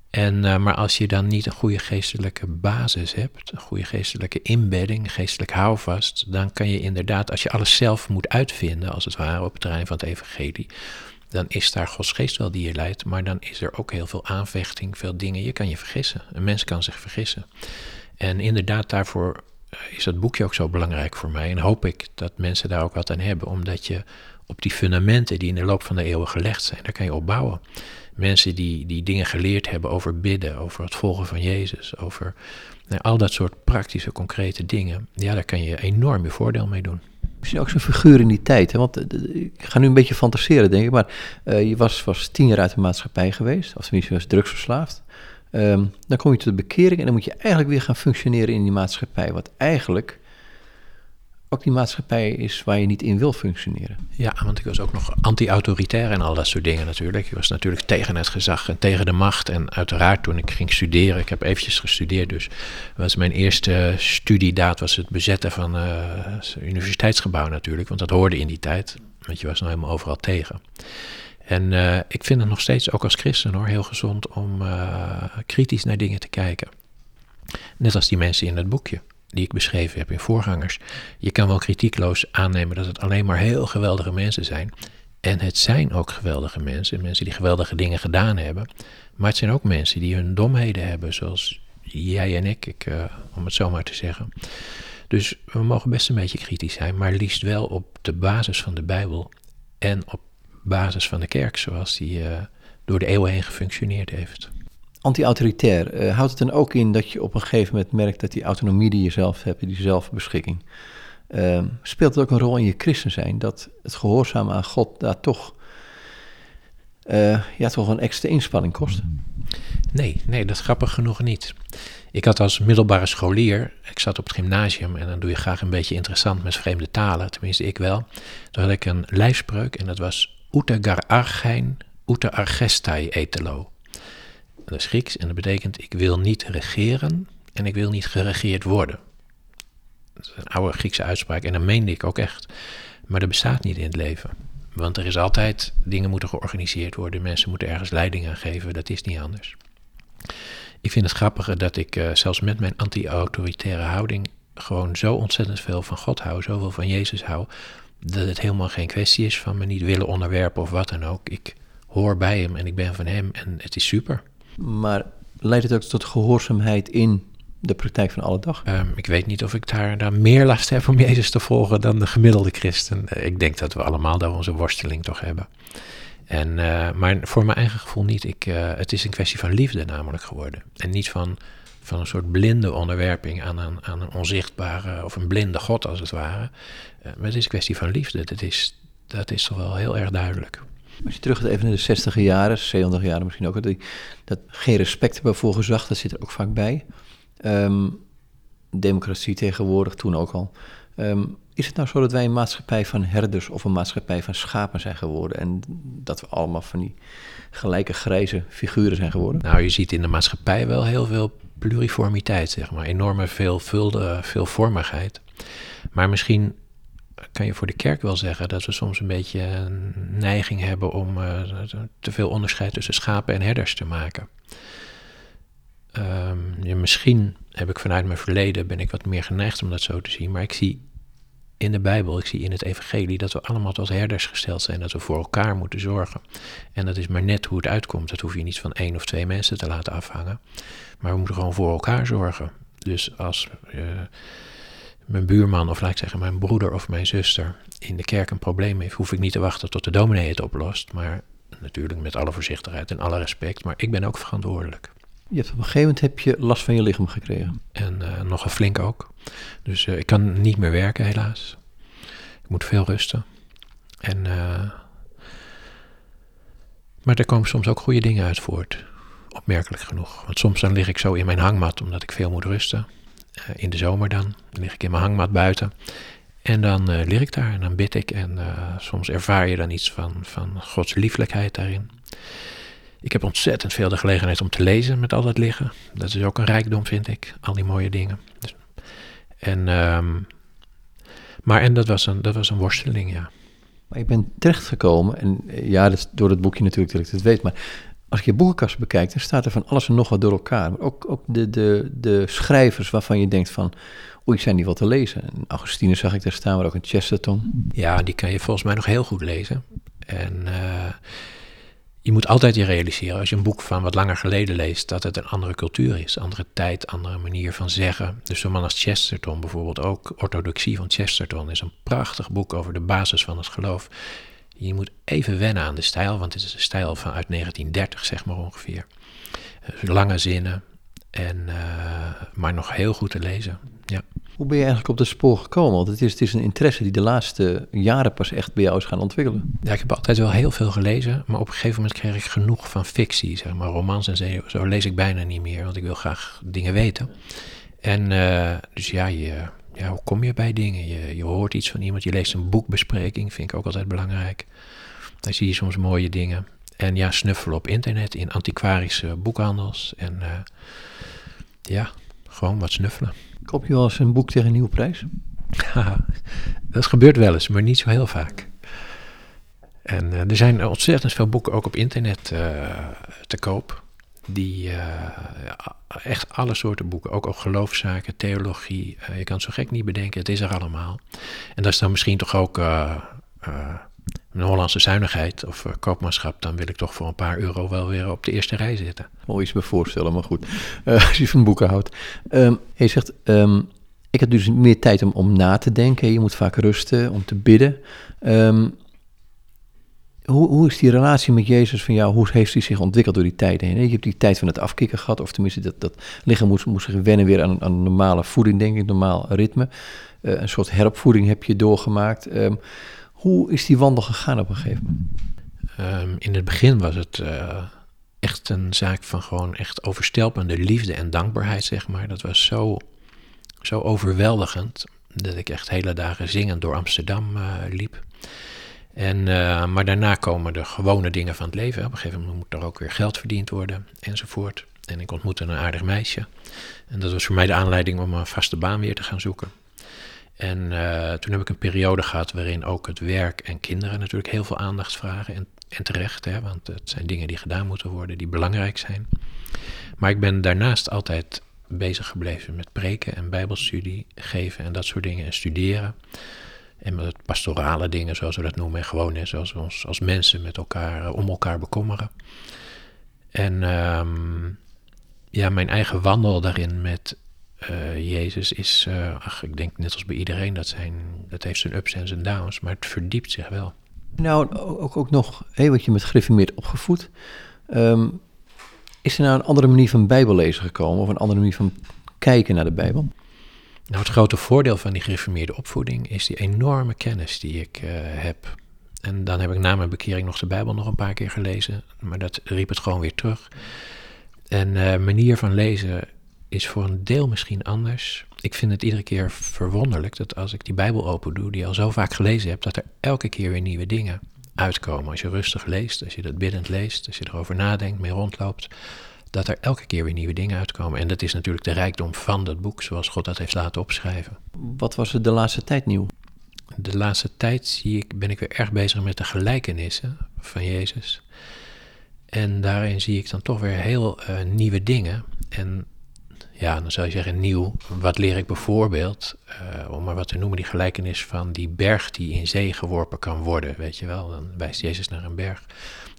En, uh, maar als je dan niet een goede geestelijke basis hebt, een goede geestelijke inbedding, geestelijk houvast, dan kan je inderdaad, als je alles zelf moet uitvinden, als het ware, op het terrein van het evangelie, dan is daar Gods geest wel die je leidt, maar dan is er ook heel veel aanvechting, veel dingen. Je kan je vergissen. Een mens kan zich vergissen. En inderdaad, daarvoor is dat boekje ook zo belangrijk voor mij. En hoop ik dat mensen daar ook wat aan hebben, omdat je op die fundamenten die in de loop van de eeuwen gelegd zijn, daar kan je op bouwen. Mensen die, die dingen geleerd hebben over bidden, over het volgen van Jezus, over nou, al dat soort praktische, concrete dingen. Ja, daar kan je enorm je voordeel mee doen. Misschien ook zo'n figuur in die tijd. Hè? Want uh, ik ga nu een beetje fantaseren, denk ik. Maar uh, je was, was tien jaar uit de maatschappij geweest. Of tenminste, je was drugsverslaafd. Um, dan kom je tot de bekering en dan moet je eigenlijk weer gaan functioneren in die maatschappij. Wat eigenlijk ook die maatschappij is waar je niet in wil functioneren. Ja, want ik was ook nog anti-autoritair en al dat soort dingen natuurlijk. Ik was natuurlijk tegen het gezag en tegen de macht. En uiteraard toen ik ging studeren, ik heb eventjes gestudeerd, dus was mijn eerste studiedaad was het bezetten van uh, het universiteitsgebouw natuurlijk. Want dat hoorde in die tijd, want je was nou helemaal overal tegen. En uh, ik vind het nog steeds, ook als christen hoor, heel gezond om uh, kritisch naar dingen te kijken. Net als die mensen in het boekje die ik beschreven heb in voorgangers. Je kan wel kritiekloos aannemen dat het alleen maar heel geweldige mensen zijn. En het zijn ook geweldige mensen, mensen die geweldige dingen gedaan hebben. Maar het zijn ook mensen die hun domheden hebben, zoals jij en ik, ik uh, om het zo maar te zeggen. Dus we mogen best een beetje kritisch zijn, maar liefst wel op de basis van de Bijbel en op basis van de kerk zoals die uh, door de eeuwen heen gefunctioneerd heeft. Anti-autoritair, uh, houdt het dan ook in dat je op een gegeven moment merkt dat die autonomie die je zelf hebt, die zelfbeschikking, uh, speelt het ook een rol in je christen zijn? Dat het gehoorzamen aan God daar toch, uh, ja, toch een extra inspanning kost? Nee, nee, dat is grappig genoeg niet. Ik had als middelbare scholier, ik zat op het gymnasium en dan doe je graag een beetje interessant met vreemde talen, tenminste ik wel. Toen had ik een lijfspreuk en dat was Ute gar argein, ute argestai etelo. Dat is Grieks en dat betekent ik wil niet regeren en ik wil niet geregeerd worden. Dat is een oude Griekse uitspraak en dat meende ik ook echt. Maar dat bestaat niet in het leven. Want er is altijd, dingen moeten georganiseerd worden, mensen moeten ergens leiding aan geven, dat is niet anders. Ik vind het grappige dat ik uh, zelfs met mijn anti-autoritaire houding gewoon zo ontzettend veel van God hou, zoveel van Jezus hou, dat het helemaal geen kwestie is van me niet willen onderwerpen of wat dan ook. Ik hoor bij hem en ik ben van hem en het is super. Maar leidt het ook tot gehoorzaamheid in de praktijk van alle dag? Um, ik weet niet of ik daar, daar meer last heb om Jezus te volgen dan de gemiddelde christen. Ik denk dat we allemaal daar onze worsteling toch hebben. En, maar voor mijn eigen gevoel niet. Ik, het is een kwestie van liefde namelijk geworden. En niet van, van een soort blinde onderwerping aan een, aan een onzichtbare of een blinde God als het ware. maar het is een kwestie van liefde. Dat is, dat is toch wel heel erg duidelijk. Als je terug gaat even naar de 60 jaren, 70 jaren misschien ook, dat, dat geen respect hebben voor gezag, dat zit er ook vaak bij. Ehm, democratie tegenwoordig, toen ook al. Ehm, is het nou zo dat wij een maatschappij van herders of een maatschappij van schapen zijn geworden? En dat we allemaal van die gelijke grijze figuren zijn geworden? Nou, je ziet in de maatschappij wel heel veel pluriformiteit, zeg maar. Enorme veelvuldige, veelvormigheid. Maar misschien kan je voor de kerk wel zeggen dat we soms een beetje een neiging hebben om uh, te veel onderscheid tussen schapen en herders te maken. Um, ja, misschien heb ik vanuit mijn verleden ben ik wat meer geneigd om dat zo te zien, maar ik zie in de Bijbel, ik zie in het Evangelie dat we allemaal tot herders gesteld zijn, dat we voor elkaar moeten zorgen. En dat is maar net hoe het uitkomt. Dat hoef je niet van één of twee mensen te laten afhangen, maar we moeten gewoon voor elkaar zorgen. Dus als uh, mijn buurman, of laat ik zeggen mijn broeder of mijn zuster, in de kerk een probleem heeft, hoef ik niet te wachten tot de dominee het oplost. Maar natuurlijk met alle voorzichtigheid en alle respect, maar ik ben ook verantwoordelijk. Je hebt op een gegeven moment heb je last van je lichaam gekregen. En uh, nog een flink ook. Dus uh, ik kan niet meer werken helaas. Ik moet veel rusten. En, uh, maar er komen soms ook goede dingen uit voort. Opmerkelijk genoeg. Want soms dan lig ik zo in mijn hangmat omdat ik veel moet rusten. in de zomer dan. Dan lig ik in mijn hangmat buiten. En dan uh, lig ik daar en dan bid ik. En soms ervaar je dan iets van, van Gods lieflijkheid daarin. Ik heb ontzettend veel de gelegenheid om te lezen met al dat liggen. Dat is ook een rijkdom, vind ik. Al die mooie dingen. Dus, en, um, maar en dat was, een, dat was een worsteling, ja. Maar je bent terechtgekomen, en ja, dat is door het boekje natuurlijk dat ik het weet, maar als je boekenkast bekijkt, dan staat er van alles en nog wat door elkaar. Maar ook, ook de, de, de schrijvers waarvan je denkt van, oei, zijn die wat te lezen? En Augustine zag ik daar staan, maar ook een Chesterton. Ja, die kan je volgens mij nog heel goed lezen. En uh, je moet altijd je realiseren, als je een boek van wat langer geleden leest, dat het een andere cultuur is, andere tijd, andere manier van zeggen. Dus zo'n man als Chesterton bijvoorbeeld, ook Orthodoxie van Chesterton, is een prachtig boek over de basis van het geloof. Je moet even wennen aan de stijl, want het is een stijl van uit 1930, zeg maar ongeveer. Dus lange zinnen, en, uh, maar nog heel goed te lezen. Ja. Hoe ben je eigenlijk op dat spoor gekomen? Want het is, het is een interesse die de laatste jaren pas echt bij jou is gaan ontwikkelen. Ja, ik heb altijd wel heel veel gelezen, maar op een gegeven moment kreeg ik genoeg van fictie, zeg maar romans en zo, lees ik bijna niet meer, want ik wil graag dingen weten. En uh, dus ja, je, ja, hoe kom je bij dingen? Je, je hoort iets van iemand, je leest een boekbespreking, vind ik ook altijd belangrijk. Dan zie je soms mooie dingen. En ja, snuffelen op internet, in antiquarische boekhandels. En uh, ja, gewoon wat snuffelen. Koop je wel eens een boek tegen een nieuwe prijs? dat gebeurt wel eens, maar niet zo heel vaak. En uh, er zijn ontzettend veel boeken ook op internet uh, te koop. Die uh, echt alle soorten boeken, ook, ook geloofszaken, theologie. je kan het zo gek niet bedenken, het is er allemaal. En dat is dan misschien toch ook een Hollandse zuinigheid of uh, koopmanschap, dan wil ik toch voor een paar euro wel weer op de eerste rij zitten. Mooi iets me voorstellen, maar goed. Uh, als je van boeken houdt. Um, je zegt, um, ik heb dus meer tijd om, om na te denken. Je moet vaak rusten, om te bidden. Um, hoe, hoe is die relatie met Jezus van jou? Hoe heeft hij zich ontwikkeld door die tijd heen? Je hebt die tijd van het afkicken gehad, of tenminste dat, dat lichaam moest, moest zich wennen weer aan, aan normale voeding, denk ik, normaal ritme. Uh, een soort heropvoeding heb je doorgemaakt. Hoe is die wandel gegaan op een gegeven moment? Um, in het begin was het uh, echt een zaak van gewoon echt overstelpende liefde en dankbaarheid, zeg maar. Dat was zo, zo overweldigend dat ik echt hele dagen zingend door Amsterdam uh, liep. En, uh, maar daarna komen de gewone dingen van het leven. Op een gegeven moment moet er ook weer geld verdiend worden enzovoort. En ik ontmoette een aardig meisje. En dat was voor mij de aanleiding om een vaste baan weer te gaan zoeken. En uh, toen heb ik een periode gehad waarin ook het werk en kinderen natuurlijk heel veel aandacht vragen. En, en terecht, hè, want het zijn dingen die gedaan moeten worden, die belangrijk zijn. Maar ik ben daarnaast altijd bezig gebleven met preken en bijbelstudie geven en dat soort dingen en studeren. En met pastorale dingen, zoals we dat noemen. En gewoon, hè, zoals we ons als mensen met elkaar, uh, om elkaar bekommeren. En um, ja, mijn eigen wandel daarin met uh, Jezus is, uh, ach, ik denk net als bij iedereen, dat, zijn, dat heeft zijn ups en zijn downs, maar het verdiept zich wel. Nou, ook, ook nog, hé, wat je met gereformeerd opgevoed. Ehm, is er nou een andere manier van bijbellezen gekomen of een andere manier van kijken naar de Bijbel? Nou, het grote voordeel van die gereformeerde opvoeding is die enorme kennis die ik uh, heb. En dan heb ik na mijn bekering nog de Bijbel nog een paar keer gelezen, maar dat riep het gewoon weer terug. En uh, manier van lezen is voor een deel misschien anders. Ik vind het iedere keer verwonderlijk dat als ik die Bijbel open doe, die al zo vaak gelezen hebt, dat er elke keer weer nieuwe dingen uitkomen. Als je rustig leest, als je dat biddend leest, als je erover nadenkt, mee rondloopt, dat er elke keer weer nieuwe dingen uitkomen. En dat is natuurlijk de rijkdom van dat boek, zoals God dat heeft laten opschrijven. Wat was er de laatste tijd nieuw? De laatste tijd zie ik, ben ik weer erg bezig met de gelijkenissen van Jezus. En daarin zie ik dan toch weer heel uh, nieuwe dingen. En ja, dan zou je zeggen nieuw. Wat leer ik bijvoorbeeld, uh, om maar wat te noemen, die gelijkenis van die berg die in zee geworpen kan worden, weet je wel. Dan wijst Jezus naar een berg.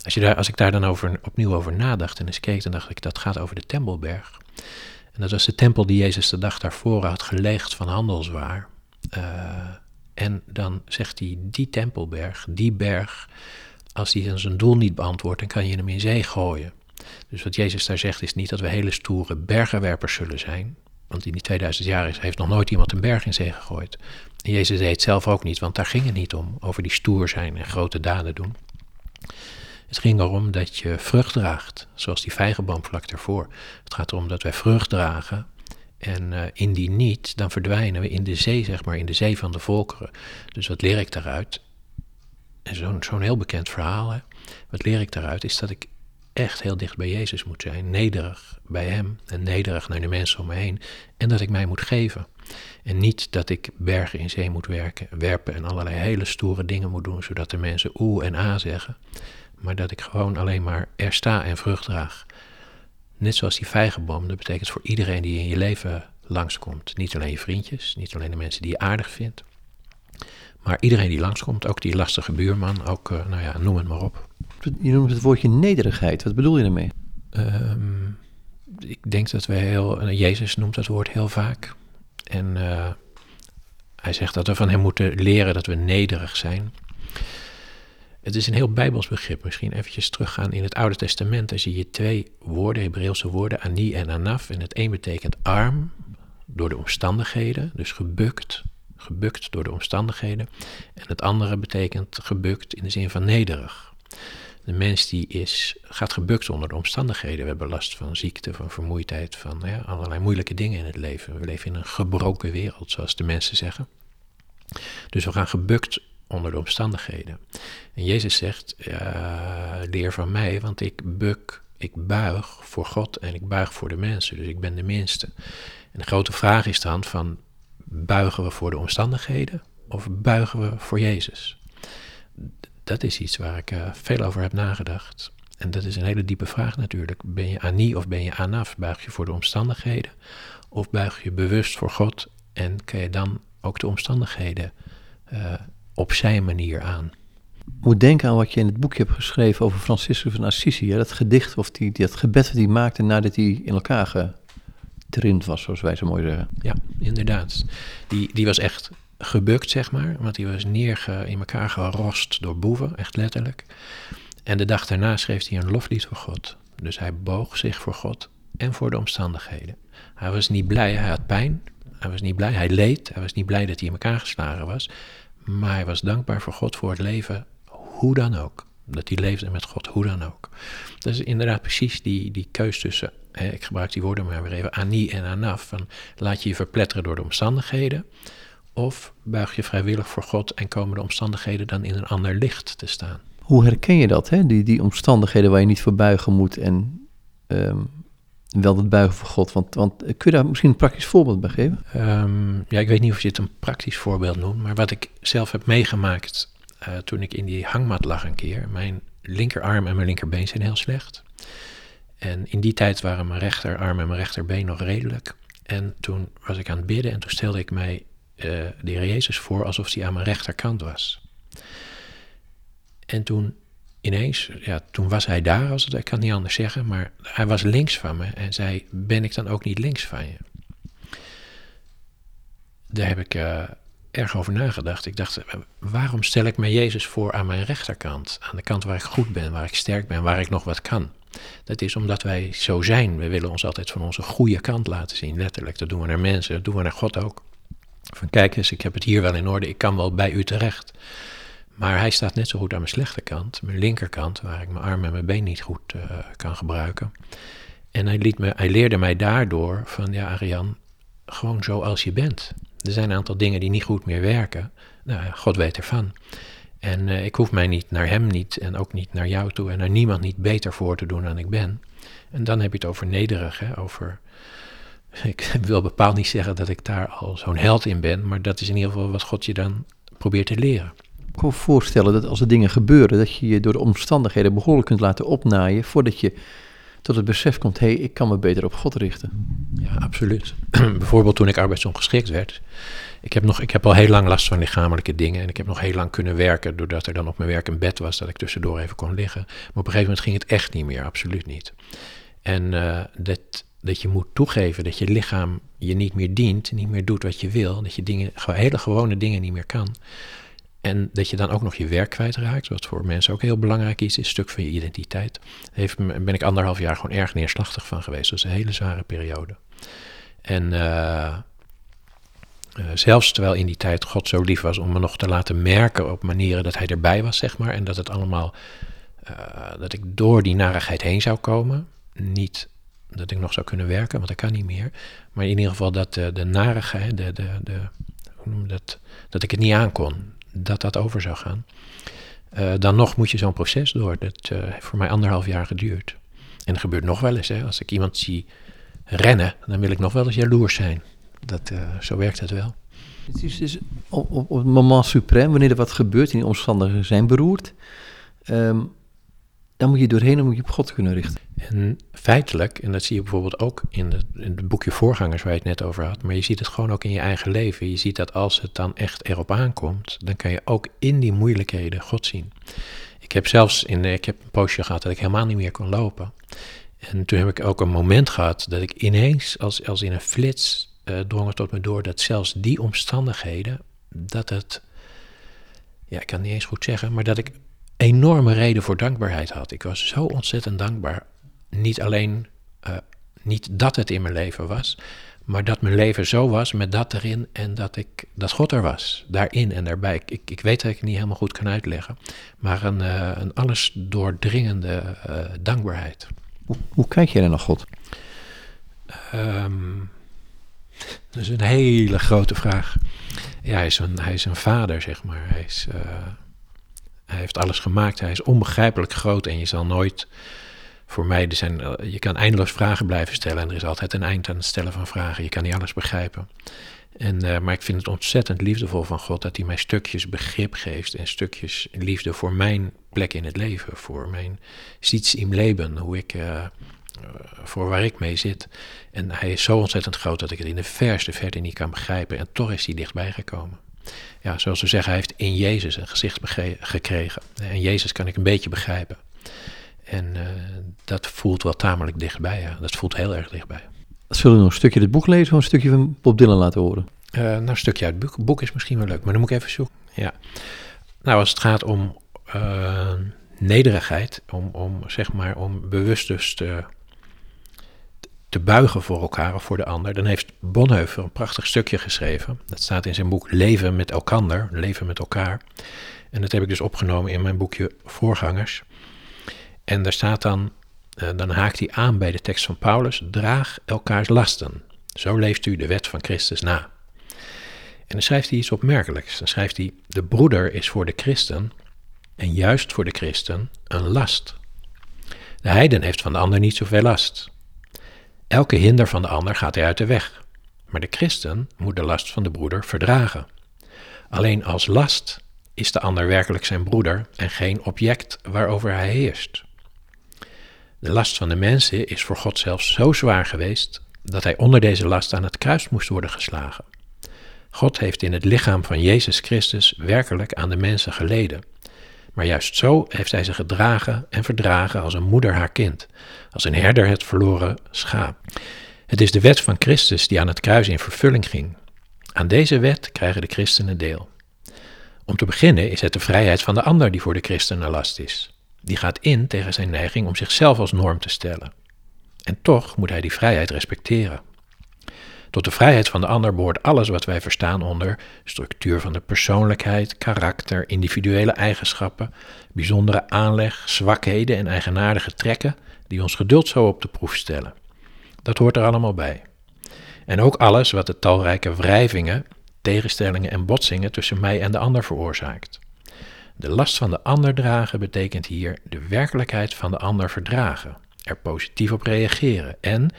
Als, je daar, als ik daar dan over, opnieuw over nadacht en eens keek, dan dacht ik, dat gaat over de Tempelberg. En dat was de tempel die Jezus de dag daarvoor had geleegd van handelswaar. Uh, en dan zegt hij, die Tempelberg, die berg, als die zijn doel niet beantwoordt, dan kan je hem in zee gooien. Dus wat Jezus daar zegt is niet dat we hele stoere bergenwerpers zullen zijn. Want in die 2000 jaar heeft nog nooit iemand een berg in zee gegooid. En Jezus deed het zelf ook niet, want daar ging het niet om. Over die stoer zijn en grote daden doen. Het ging erom dat je vrucht draagt, zoals die vijgenboom vlak daarvoor. Het gaat erom dat wij vrucht dragen. En uh, indien niet, dan verdwijnen we in de zee, zeg maar, in de zee van de volkeren. Dus wat leer ik daaruit? En zo'n zo'n heel bekend verhaal, hè? wat leer ik daaruit, is dat ik echt heel dicht bij Jezus moet zijn, nederig bij Hem en nederig naar de mensen om me heen. En dat ik mij moet geven. En niet dat ik bergen in zee moet werken, werpen en allerlei hele stoere dingen moet doen, zodat de mensen oeh en a zeggen. Maar dat ik gewoon alleen maar er sta en vrucht draag. Net zoals die vijgenboom, dat betekent voor iedereen die in je leven langskomt. Niet alleen je vriendjes, niet alleen de mensen die je aardig vindt. Maar iedereen die langskomt, ook die lastige buurman, ook, uh, nou ja, noem het maar op. Je noemt het woordje nederigheid. Wat bedoel je ermee? Um, ik denk dat we heel. Jezus noemt dat woord heel vaak. En uh, hij zegt dat we van hem moeten leren dat we nederig zijn. Het is een heel bijbels begrip. Misschien eventjes teruggaan in het Oude Testament. Daar zie je twee woorden, Hebreeuwse woorden, ani en anaf. En het een betekent arm, door de omstandigheden, dus gebukt, gebukt door de omstandigheden. En het andere betekent gebukt in de zin van nederig. De mens die is, gaat gebukt onder de omstandigheden. We hebben last van ziekte, van vermoeidheid, van allerlei moeilijke dingen in het leven. We leven in een gebroken wereld, zoals de mensen zeggen. Dus we gaan gebukt onder de omstandigheden. En Jezus zegt, leer van mij, want ik buk, ik buig voor God en ik buig voor de mensen. Dus ik ben de minste. En de grote vraag is dan van, buigen we voor de omstandigheden of buigen we voor Jezus? Dat is iets waar ik uh, veel over heb nagedacht. En dat is een hele diepe vraag natuurlijk. Ben je ani of ben je anaf? Buig je voor de omstandigheden? Of buig je bewust voor God en kan je dan ook de omstandigheden uh, op zijn manier aan? Moet denken aan wat je in het boekje hebt geschreven over Franciscus van Assisi. dat gedicht of die, dat gebed dat hij maakte nadat hij in elkaar getrind was, zoals wij zo mooi zeggen. Ja, inderdaad. Die, die was echt gebukt, zeg maar. Want die was neerge, in elkaar gerost door boeven, echt letterlijk. En de dag daarna schreef hij een loflied voor God. Dus hij boog zich voor God en voor de omstandigheden. Hij was niet blij, hij had pijn. Hij was niet blij, hij leed. Hij was niet blij dat hij in elkaar geslagen was. Maar hij was dankbaar voor God voor het leven, hoe dan ook. Dat hij leefde met God, hoe dan ook. Dat is inderdaad precies die, die keus tussen, hè, ik gebruik die woorden maar weer even, ani en anaf. Van laat je je verpletteren door de omstandigheden. Of buig je vrijwillig voor God en komen de omstandigheden dan in een ander licht te staan? Hoe herken je dat, hè? Die, die omstandigheden waar je niet voor buigen moet en um, wel het buigen voor God? Want, want kun je daar misschien een praktisch voorbeeld bij geven? Um, ja, ik weet niet of je het een praktisch voorbeeld noemt, maar wat ik zelf heb meegemaakt uh, toen ik in die hangmat lag een keer. Mijn linkerarm en mijn linkerbeen zijn heel slecht. En in die tijd waren mijn rechterarm en mijn rechterbeen nog redelijk. En toen was ik aan het bidden en toen stelde ik mij uh, de Heer Jezus voor alsof hij aan mijn rechterkant was. En toen ineens, ja, toen was hij daar, als het, ik kan niet anders zeggen, maar hij was links van me en zei: Ben ik dan ook niet links van je? Daar heb ik uh, erg over nagedacht. Ik dacht, waarom stel ik mij Jezus voor aan mijn rechterkant? Aan de kant waar ik goed ben, waar ik sterk ben, waar ik nog wat kan. Dat is omdat wij zo zijn. We willen ons altijd van onze goede kant laten zien, letterlijk. Dat doen we naar mensen, dat doen we naar God ook. Van kijk eens, ik heb het hier wel in orde, ik kan wel bij u terecht. Maar hij staat net zo goed aan mijn slechte kant, mijn linkerkant, waar ik mijn arm en mijn been niet goed uh, kan gebruiken. En hij, liet me, hij leerde mij daardoor van, ja Arian, gewoon zoals je bent. Er zijn een aantal dingen die niet goed meer werken. Nou, God weet ervan. En uh, ik hoef mij niet naar hem niet en ook niet naar jou toe en naar niemand niet beter voor te doen dan ik ben. En dan heb je het over nederig, hè, over... Ik wil bepaald niet zeggen dat ik daar al zo'n held in ben, maar dat is in ieder geval wat God je dan probeert te leren. Ik kan me voorstellen dat als er dingen gebeuren, dat je je door de omstandigheden behoorlijk kunt laten opnaaien voordat je tot het besef komt, hé, hey, ik kan me beter op God richten. Ja, absoluut. Bijvoorbeeld toen ik arbeidsongeschikt werd. Ik heb, nog, ik heb al heel lang last van lichamelijke dingen en ik heb nog heel lang kunnen werken doordat er dan op mijn werk een bed was dat ik tussendoor even kon liggen. Maar op een gegeven moment ging het echt niet meer, absoluut niet. En uh, dat, dat je moet toegeven dat je lichaam je niet meer dient, niet meer doet wat je wil, dat je dingen, hele gewone dingen niet meer kan. En dat je dan ook nog je werk kwijtraakt, wat voor mensen ook heel belangrijk is, is een stuk van je identiteit. Daar ben ik anderhalf jaar gewoon erg neerslachtig van geweest. Dat is een hele zware periode. En uh, uh, zelfs terwijl in die tijd God zo lief was om me nog te laten merken op manieren dat hij erbij was, zeg maar. En dat het allemaal, uh, dat ik door die narigheid heen zou komen. Niet dat ik nog zou kunnen werken, want dat kan niet meer. Maar in ieder geval dat de, de narigheid, de, de, de, hoe noem dat, dat ik het niet aankon dat dat over zou gaan. Uh, dan nog moet je zo'n proces door. Dat heeft voor mij anderhalf jaar geduurd. En er gebeurt nog wel eens. Hè. Als ik iemand zie rennen, dan wil ik nog wel eens jaloers zijn. Dat, zo werkt het wel. Het is dus op, op, het moment suprem, wanneer er wat gebeurt en die omstandigheden zijn beroerd, um, dan moet je doorheen en moet je op God kunnen richten. En feitelijk, en dat zie je bijvoorbeeld ook in, de, in het boekje Voorgangers waar je het net over had, maar je ziet het gewoon ook in je eigen leven. Je ziet dat als het dan echt erop aankomt, dan kan je ook in die moeilijkheden God zien. Ik heb zelfs in, ik heb een poosje gehad dat ik helemaal niet meer kon lopen. En toen heb ik ook een moment gehad dat ik ineens, als, als in een flits, uh, drong het tot me door dat zelfs die omstandigheden, dat het, ja, ik kan het niet eens goed zeggen, maar dat ik enorme reden voor dankbaarheid had. Ik was zo ontzettend dankbaar. Niet alleen uh, niet dat het in mijn leven was, maar dat mijn leven zo was met dat erin en dat, ik, dat God er was, daarin en daarbij. Ik, ik, ik weet dat ik het niet helemaal goed kan uitleggen, maar een, uh, een alles doordringende uh, dankbaarheid. Hoe, hoe, kijk jij naar God? Um, dat is een hele grote vraag. Ja, hij is een, hij is een vader, zeg maar. Hij is... Hij heeft alles gemaakt. Hij is onbegrijpelijk groot en je zal nooit. Voor mij, er zijn, je kan eindeloos vragen blijven stellen en er is altijd een eind aan het stellen van vragen. Je kan niet alles begrijpen. En, uh, maar ik vind het ontzettend liefdevol van God dat hij mij stukjes begrip geeft en stukjes liefde voor mijn plek in het leven, voor mijn sits im leven, hoe ik, uh, voor waar ik mee zit. En hij is zo ontzettend groot dat ik het in de verste verte niet kan begrijpen en toch is hij dichtbij gekomen ja, zoals we zeggen, hij heeft in Jezus een gezicht gekregen. En Jezus kan ik een beetje begrijpen. En uh, dat voelt wel tamelijk dichtbij. Ja. Dat voelt heel erg dichtbij. Zullen we nog een stukje het boek lezen of een stukje van Bob Dylan laten horen? Uh, nou, een stukje uit het boek. boek is misschien wel leuk, maar dan moet ik even zoeken. Ja. Nou, als het gaat om uh, nederigheid, om, om, zeg maar, om bewust dus te te buigen voor elkaar of voor de ander, dan heeft Bonhoeffer een prachtig stukje geschreven. Dat staat in zijn boek Leven met elkander, Leven met elkaar. En dat heb ik dus opgenomen in mijn boekje Voorgangers. En daar staat dan, uh, dan haakt hij aan bij de tekst van Paulus, draag elkaars lasten. Zo leeft u de wet van Christus na. En dan schrijft hij iets opmerkelijks. Dan schrijft hij, de broeder is voor de christen, en juist voor de christen, een last. De heiden heeft van de ander niet zoveel last. Elke hinder van de ander gaat hij uit de weg. Maar de christen moet de last van de broeder verdragen. Alleen als last is de ander werkelijk zijn broeder en geen object waarover hij heerst. De last van de mensen is voor God zelfs zo zwaar geweest dat hij onder deze last aan het kruis moest worden geslagen. God heeft in het lichaam van Jezus Christus werkelijk aan de mensen geleden maar juist zo heeft hij ze gedragen en verdragen als een moeder haar kind, als een herder het verloren schaap. Het is de wet van Christus die aan het kruis in vervulling ging. Aan deze wet krijgen de christenen deel. Om te beginnen is het de vrijheid van de ander die voor de christenen last is. Die gaat in tegen zijn neiging om zichzelf als norm te stellen. En toch moet hij die vrijheid respecteren. Tot de vrijheid van de ander behoort alles wat wij verstaan onder structuur van de persoonlijkheid, karakter, individuele eigenschappen, bijzondere aanleg, zwakheden en eigenaardige trekken die ons geduld zo op de proef stellen. Dat hoort er allemaal bij. En ook alles wat de talrijke wrijvingen, tegenstellingen en botsingen tussen mij en de ander veroorzaakt. De last van de ander dragen betekent hier de werkelijkheid van de ander verdragen, er positief op reageren en,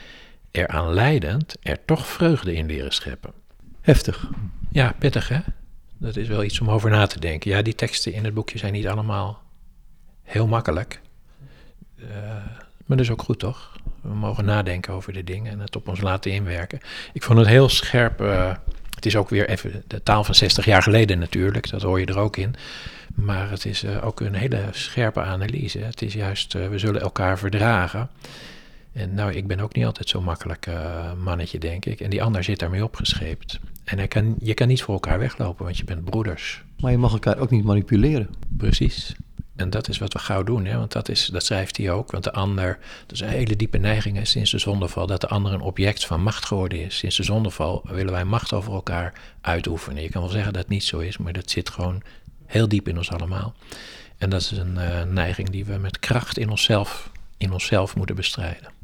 eraan leidend, er toch vreugde in leren scheppen. Heftig. Ja, pittig hè? Dat is wel iets om over na te denken. Ja, die teksten in het boekje zijn niet allemaal heel makkelijk. Uh, maar dat is ook goed, toch? We mogen nadenken over de dingen en het op ons laten inwerken. Ik vond het heel scherp. Uh, het is ook weer even de taal van 60 jaar geleden natuurlijk, dat hoor je er ook in. Maar het is uh, ook een hele scherpe analyse. Het is juist, we zullen elkaar verdragen. En nou, ik ben ook niet altijd zo'n makkelijk mannetje, denk ik. En die ander zit daarmee opgescheept. En hij kan, je kan niet voor elkaar weglopen, want je bent broeders. Maar je mag elkaar ook niet manipuleren. Precies. En dat is wat we gauw doen, hè? want dat, is, dat schrijft hij ook. Want de ander, dat is een hele diepe neiging sinds de zondeval, dat de ander een object van macht geworden is. Sinds de zondeval willen wij macht over elkaar uitoefenen. Je kan wel zeggen dat het niet zo is, maar dat zit gewoon heel diep in ons allemaal. En dat is een uh, neiging die we met kracht in onszelf, in onszelf moeten bestrijden.